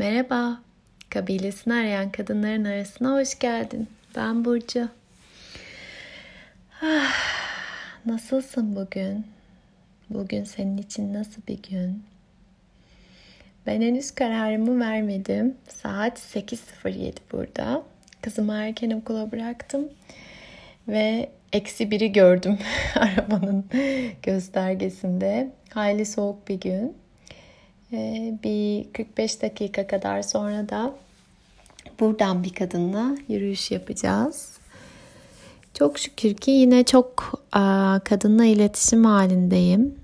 Merhaba, kabilesini arayan kadınların arasına hoş geldin. Ben Burcu. Ah, nasılsın bugün? Bugün senin için nasıl bir gün? Ben henüz kararımı vermedim. Saat 8.07 burada. Kızımı erken okula bıraktım. Ve eksi biri gördüm arabanın göstergesinde. Hayli soğuk bir gün. Ee, bir 45 dakika kadar sonra da buradan bir kadınla yürüyüş yapacağız. Çok şükür ki yine çok kadınla iletişim halindeyim.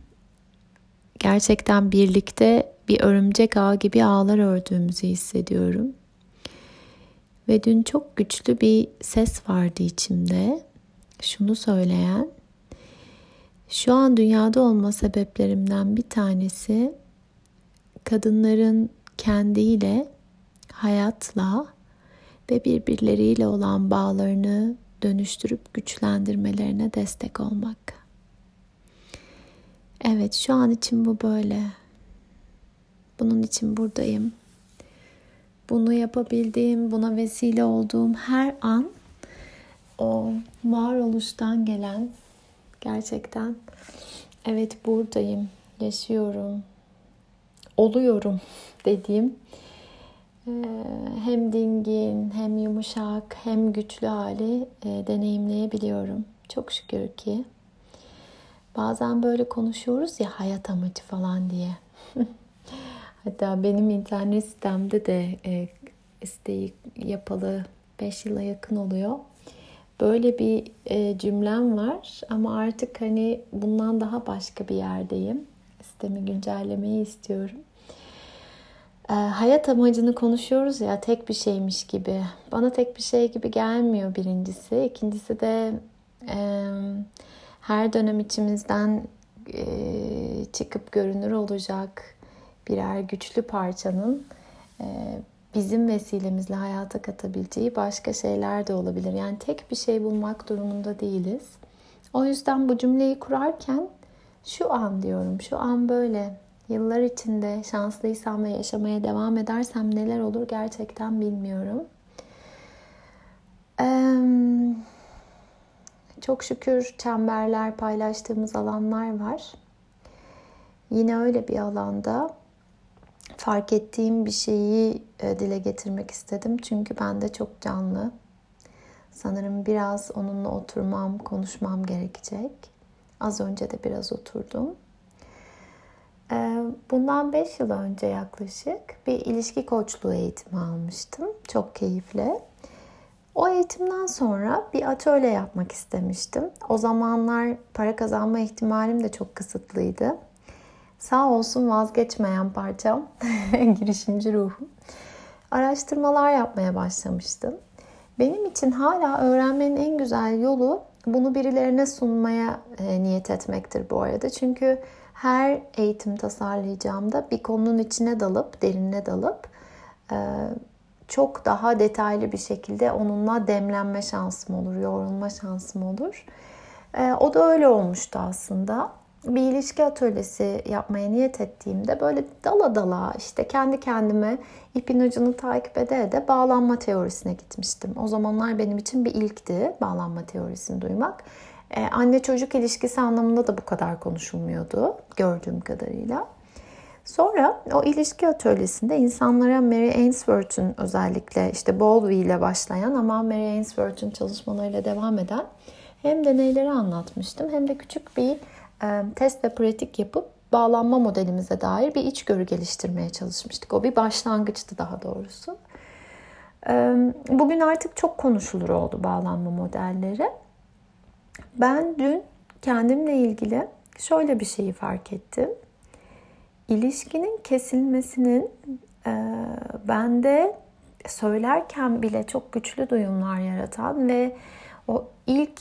Gerçekten birlikte bir örümcek ağ gibi ağlar ördüğümüzü hissediyorum. Ve dün çok güçlü bir ses vardı içimde. Şunu söyleyen, şu an dünyada olma sebeplerimden bir tanesi kadınların kendiyle, hayatla ve birbirleriyle olan bağlarını dönüştürüp güçlendirmelerine destek olmak. Evet, şu an için bu böyle. Bunun için buradayım. Bunu yapabildiğim, buna vesile olduğum her an o varoluştan gelen gerçekten evet buradayım, yaşıyorum, oluyorum dediğim e, hem dingin hem yumuşak hem güçlü hali e, deneyimleyebiliyorum. Çok şükür ki. Bazen böyle konuşuyoruz ya hayat amacı falan diye. Hatta benim internet sitemde de e, isteği yapalı 5 yıla yakın oluyor. Böyle bir cümlem var ama artık hani bundan daha başka bir yerdeyim. Sistemi güncellemeyi istiyorum. E, hayat amacını konuşuyoruz ya tek bir şeymiş gibi. Bana tek bir şey gibi gelmiyor birincisi. İkincisi de e, her dönem içimizden e, çıkıp görünür olacak birer güçlü parçanın e, bizim vesilemizle hayata katabileceği başka şeyler de olabilir. Yani tek bir şey bulmak durumunda değiliz. O yüzden bu cümleyi kurarken şu an diyorum, şu an böyle. Yıllar içinde şanslıysam ve yaşamaya devam edersem neler olur gerçekten bilmiyorum. çok şükür çemberler paylaştığımız alanlar var. Yine öyle bir alanda fark ettiğim bir şeyi e, dile getirmek istedim. Çünkü ben de çok canlı. Sanırım biraz onunla oturmam, konuşmam gerekecek. Az önce de biraz oturdum. E, bundan 5 yıl önce yaklaşık bir ilişki koçluğu eğitimi almıştım. Çok keyifli. O eğitimden sonra bir atölye yapmak istemiştim. O zamanlar para kazanma ihtimalim de çok kısıtlıydı. Sağ olsun vazgeçmeyen parçam, girişimci ruhum. Araştırmalar yapmaya başlamıştım. Benim için hala öğrenmenin en güzel yolu bunu birilerine sunmaya e, niyet etmektir bu arada. Çünkü her eğitim tasarlayacağımda bir konunun içine dalıp, derinine dalıp e, çok daha detaylı bir şekilde onunla demlenme şansım olur, yoğrulma şansım olur. E, o da öyle olmuştu aslında bir ilişki atölyesi yapmaya niyet ettiğimde böyle dala dala işte kendi kendime ipin ucunu takip ede ede bağlanma teorisine gitmiştim. O zamanlar benim için bir ilkti bağlanma teorisini duymak. Ee, anne çocuk ilişkisi anlamında da bu kadar konuşulmuyordu gördüğüm kadarıyla. Sonra o ilişki atölyesinde insanlara Mary Ainsworth'un özellikle işte Bowlby ile başlayan ama Mary Ainsworth'un çalışmalarıyla devam eden hem deneyleri anlatmıştım hem de küçük bir test ve pratik yapıp bağlanma modelimize dair bir içgörü geliştirmeye çalışmıştık. O bir başlangıçtı daha doğrusu. Bugün artık çok konuşulur oldu bağlanma modelleri. Ben dün kendimle ilgili şöyle bir şeyi fark ettim. İlişkinin kesilmesinin bende söylerken bile çok güçlü duyumlar yaratan ve o ilk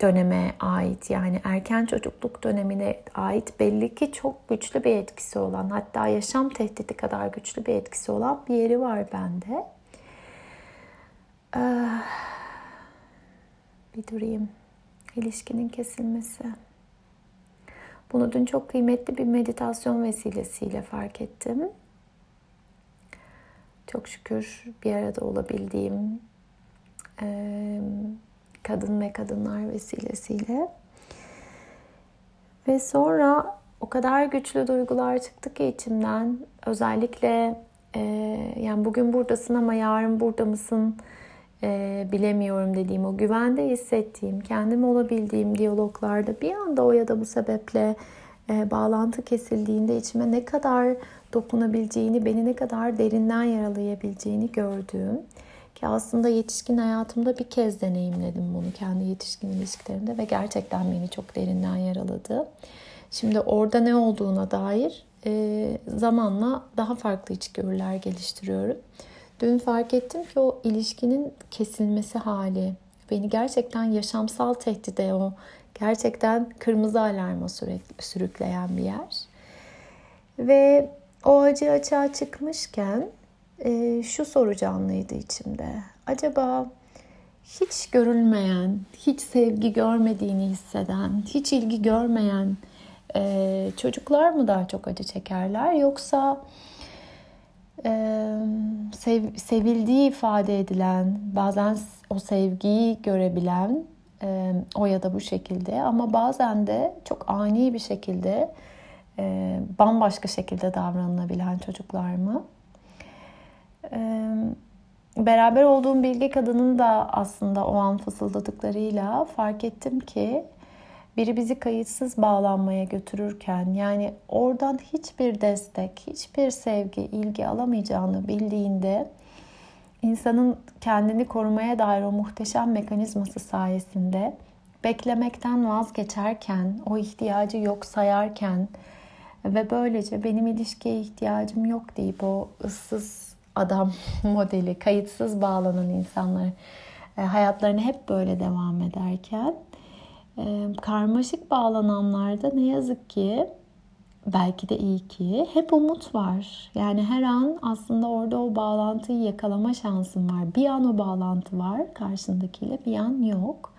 döneme ait yani erken çocukluk dönemine ait belli ki çok güçlü bir etkisi olan hatta yaşam tehdidi kadar güçlü bir etkisi olan bir yeri var bende. Ee, bir durayım. İlişkinin kesilmesi. Bunu dün çok kıymetli bir meditasyon vesilesiyle fark ettim. Çok şükür bir arada olabildiğim kadın ve kadınlar vesilesiyle. Ve sonra o kadar güçlü duygular çıktı ki içimden. Özellikle e, yani bugün buradasın ama yarın burada mısın e, bilemiyorum dediğim o güvende hissettiğim, kendim olabildiğim diyaloglarda bir anda o ya da bu sebeple e, bağlantı kesildiğinde içime ne kadar dokunabileceğini, beni ne kadar derinden yaralayabileceğini gördüğüm ki aslında yetişkin hayatımda bir kez deneyimledim bunu kendi yetişkin ilişkilerimde ve gerçekten beni çok derinden yaraladı. Şimdi orada ne olduğuna dair e, zamanla daha farklı içgörüler geliştiriyorum. Dün fark ettim ki o ilişkinin kesilmesi hali beni gerçekten yaşamsal tehdide o gerçekten kırmızı alarma sürükleyen bir yer. Ve o acı açığa çıkmışken e, şu soru canlıydı içimde. Acaba hiç görülmeyen, hiç sevgi görmediğini hisseden, hiç ilgi görmeyen e, çocuklar mı daha çok acı çekerler yoksa e, sev, sevildiği ifade edilen, bazen o sevgiyi görebilen e, o ya da bu şekilde ama bazen de çok ani bir şekilde e, bambaşka şekilde davranılabilen çocuklar mı? Beraber olduğum bilgi kadının da aslında o an fısıldadıklarıyla fark ettim ki biri bizi kayıtsız bağlanmaya götürürken yani oradan hiçbir destek, hiçbir sevgi, ilgi alamayacağını bildiğinde insanın kendini korumaya dair o muhteşem mekanizması sayesinde beklemekten vazgeçerken, o ihtiyacı yok sayarken ve böylece benim ilişkiye ihtiyacım yok deyip o ıssız adam modeli, kayıtsız bağlanan insanlar e, hayatlarını hep böyle devam ederken e, karmaşık bağlananlarda ne yazık ki belki de iyi ki hep umut var. Yani her an aslında orada o bağlantıyı yakalama şansın var. Bir an o bağlantı var karşındakiyle bir an yok.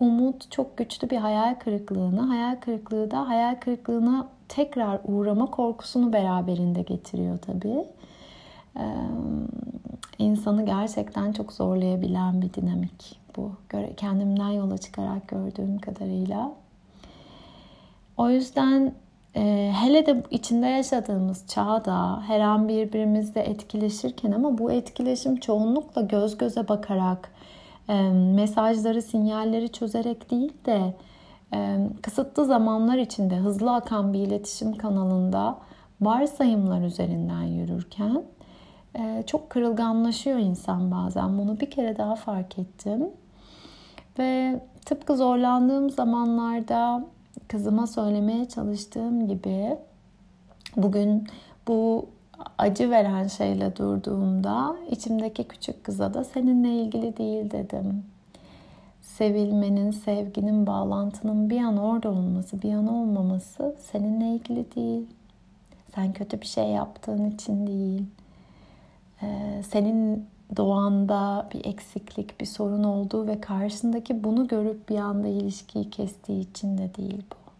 Umut çok güçlü bir hayal kırıklığını, hayal kırıklığı da hayal kırıklığına tekrar uğrama korkusunu beraberinde getiriyor tabii. İnsanı gerçekten çok zorlayabilen bir dinamik bu. Kendimden yola çıkarak gördüğüm kadarıyla. O yüzden e, hele de içinde yaşadığımız çağda her an birbirimizle etkileşirken ama bu etkileşim çoğunlukla göz göze bakarak mesajları, sinyalleri çözerek değil de kısıtlı zamanlar içinde hızlı akan bir iletişim kanalında varsayımlar üzerinden yürürken e, çok kırılganlaşıyor insan bazen. Bunu bir kere daha fark ettim. Ve tıpkı zorlandığım zamanlarda kızıma söylemeye çalıştığım gibi bugün bu acı veren şeyle durduğumda içimdeki küçük kıza da seninle ilgili değil dedim. Sevilmenin, sevginin, bağlantının bir an orada olması, bir an olmaması seninle ilgili değil. Sen kötü bir şey yaptığın için değil. Ee, senin doğanda bir eksiklik, bir sorun olduğu ve karşısındaki bunu görüp bir anda ilişkiyi kestiği için de değil bu.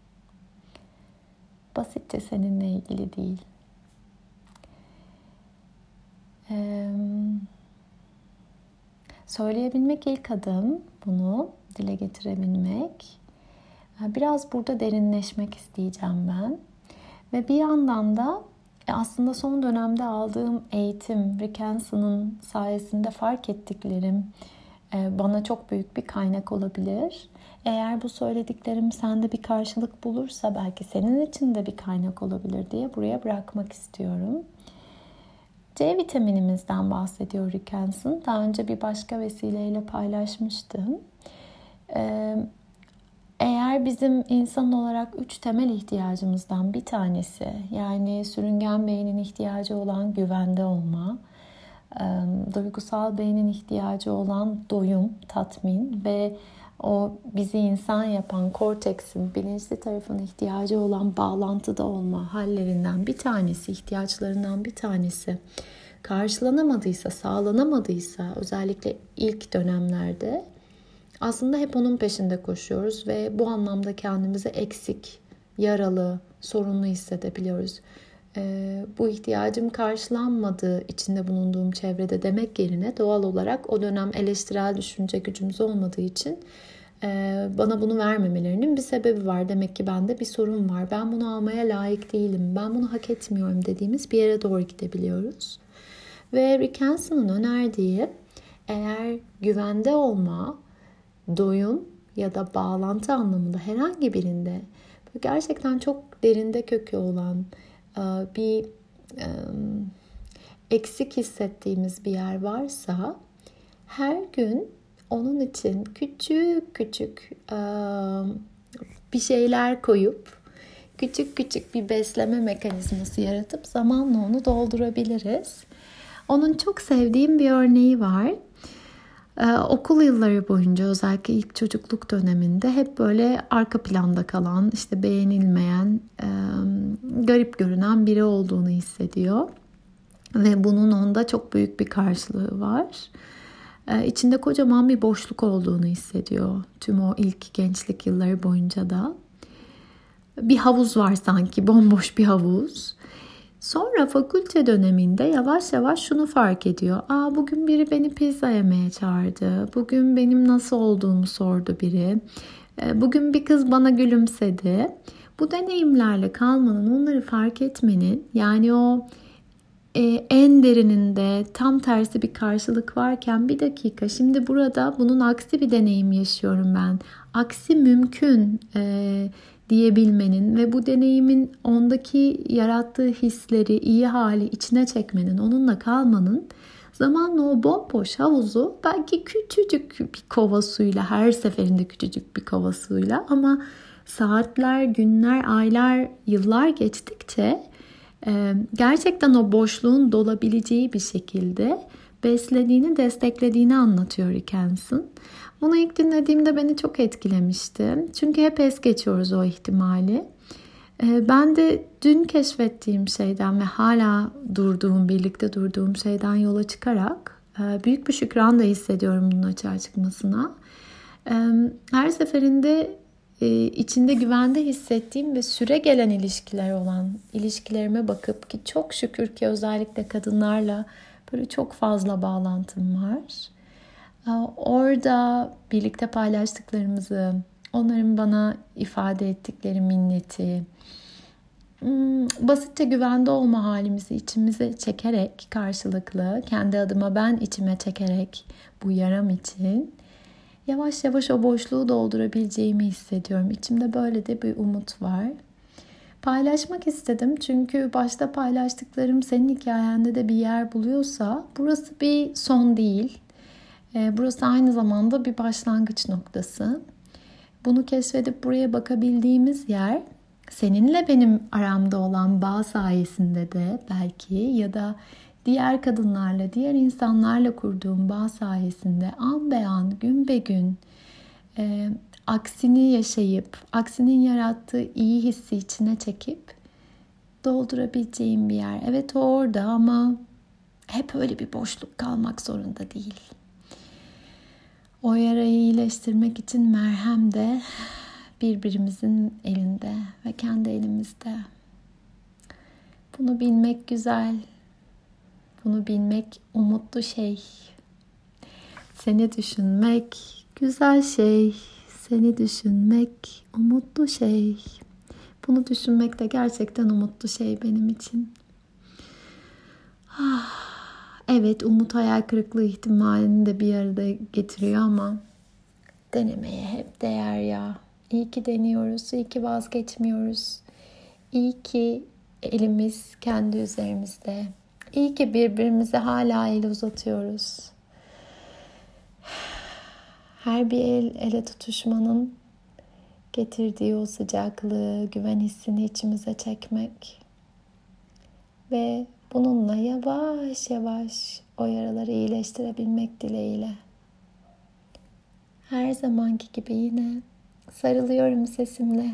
Basitçe seninle ilgili değil. Ee, söyleyebilmek ilk adım bunu dile getirebilmek. Biraz burada derinleşmek isteyeceğim ben. Ve bir yandan da e, aslında son dönemde aldığım eğitim, Rick Hanson'ın sayesinde fark ettiklerim e, bana çok büyük bir kaynak olabilir. Eğer bu söylediklerim sende bir karşılık bulursa belki senin için de bir kaynak olabilir diye buraya bırakmak istiyorum. C vitaminimizden bahsediyor Rick Hanson. Daha önce bir başka vesileyle paylaşmıştım. Ee, eğer bizim insan olarak üç temel ihtiyacımızdan bir tanesi yani sürüngen beynin ihtiyacı olan güvende olma, duygusal beynin ihtiyacı olan doyum, tatmin ve o bizi insan yapan korteksin bilinçli tarafın ihtiyacı olan bağlantıda olma hallerinden bir tanesi, ihtiyaçlarından bir tanesi karşılanamadıysa, sağlanamadıysa özellikle ilk dönemlerde aslında hep onun peşinde koşuyoruz ve bu anlamda kendimizi eksik, yaralı, sorunlu hissedebiliyoruz. e, bu ihtiyacım karşılanmadığı içinde bulunduğum çevrede demek yerine doğal olarak o dönem eleştirel düşünce gücümüz olmadığı için e, bana bunu vermemelerinin bir sebebi var. Demek ki bende bir sorun var. Ben bunu almaya layık değilim. Ben bunu hak etmiyorum dediğimiz bir yere doğru gidebiliyoruz. Ve Rick Hanson'ın önerdiği eğer güvende olma, doyum ya da bağlantı anlamında herhangi birinde gerçekten çok derinde kökü olan e, bir eksik hissettiğimiz bir yer varsa her gün onun için küçük küçük bir şeyler koyup küçük küçük bir besleme mekanizması yaratıp zamanla onu doldurabiliriz. Onun çok sevdiğim bir örneği var. Ee, okul yılları boyunca özellikle ilk çocukluk döneminde hep böyle arka planda kalan, işte beğenilmeyen, e, garip görünen biri olduğunu hissediyor. Ve bunun onda çok büyük bir karşılığı var. Ee, içinde kocaman bir boşluk olduğunu hissediyor tüm o ilk gençlik yılları boyunca da. Bir havuz var sanki, bomboş bir havuz. Sonra fakülte döneminde yavaş yavaş şunu fark ediyor. Aa bugün biri beni pizza yemeye çağırdı. Bugün benim nasıl olduğumu sordu biri. Ee, bugün bir kız bana gülümsedi. Bu deneyimlerle kalmanın, onları fark etmenin yani o e, en derininde tam tersi bir karşılık varken bir dakika şimdi burada bunun aksi bir deneyim yaşıyorum ben. Aksi mümkün. E, diyebilmenin ve bu deneyimin ondaki yarattığı hisleri, iyi hali içine çekmenin, onunla kalmanın zamanla o bomboş havuzu belki küçücük bir kova suyla her seferinde küçücük bir kova suyla ama saatler, günler, aylar, yıllar geçtikçe gerçekten o boşluğun dolabileceği bir şekilde beslediğini, desteklediğini anlatıyor Rickenson. Bunu ilk dinlediğimde beni çok etkilemişti. Çünkü hep es geçiyoruz o ihtimali. Ee, ben de dün keşfettiğim şeyden ve hala durduğum, birlikte durduğum şeyden yola çıkarak e, büyük bir şükran da hissediyorum bunun açığa çıkmasına. Ee, her seferinde e, içinde güvende hissettiğim ve süre gelen ilişkiler olan ilişkilerime bakıp ki çok şükür ki özellikle kadınlarla böyle çok fazla bağlantım var. Orada birlikte paylaştıklarımızı, onların bana ifade ettikleri minneti, hmm, basitçe güvende olma halimizi içimize çekerek karşılıklı, kendi adıma ben içime çekerek bu yaram için yavaş yavaş o boşluğu doldurabileceğimi hissediyorum. İçimde böyle de bir umut var. Paylaşmak istedim çünkü başta paylaştıklarım senin hikayende de bir yer buluyorsa burası bir son değil. Ee, burası aynı zamanda bir başlangıç noktası. Bunu keşfedip buraya bakabildiğimiz yer seninle benim aramda olan bağ sayesinde de belki ya da diğer kadınlarla, diğer insanlarla kurduğum bağ sayesinde an be an, gün be gün e, aksini yaşayıp, aksinin yarattığı iyi hissi içine çekip doldurabileceğim bir yer. Evet o orada ama hep öyle bir boşluk kalmak zorunda değil. O yarayı iyileştirmek için merhem de birbirimizin elinde ve kendi elimizde. Bunu bilmek güzel. Bunu bilmek umutlu şey. Seni düşünmek güzel şey. Seni düşünmek umutlu şey. Bunu düşünmek de gerçekten umutlu şey benim için. Ah. Evet umut hayal kırıklığı ihtimalini de bir arada getiriyor ama denemeye hep değer ya. İyi ki deniyoruz, iyi ki vazgeçmiyoruz. İyi ki elimiz kendi üzerimizde. İyi ki birbirimize hala el uzatıyoruz. Her bir el ele tutuşmanın getirdiği o sıcaklığı, güven hissini içimize çekmek ve Bununla yavaş yavaş o yaraları iyileştirebilmek dileğiyle. Her zamanki gibi yine sarılıyorum sesimle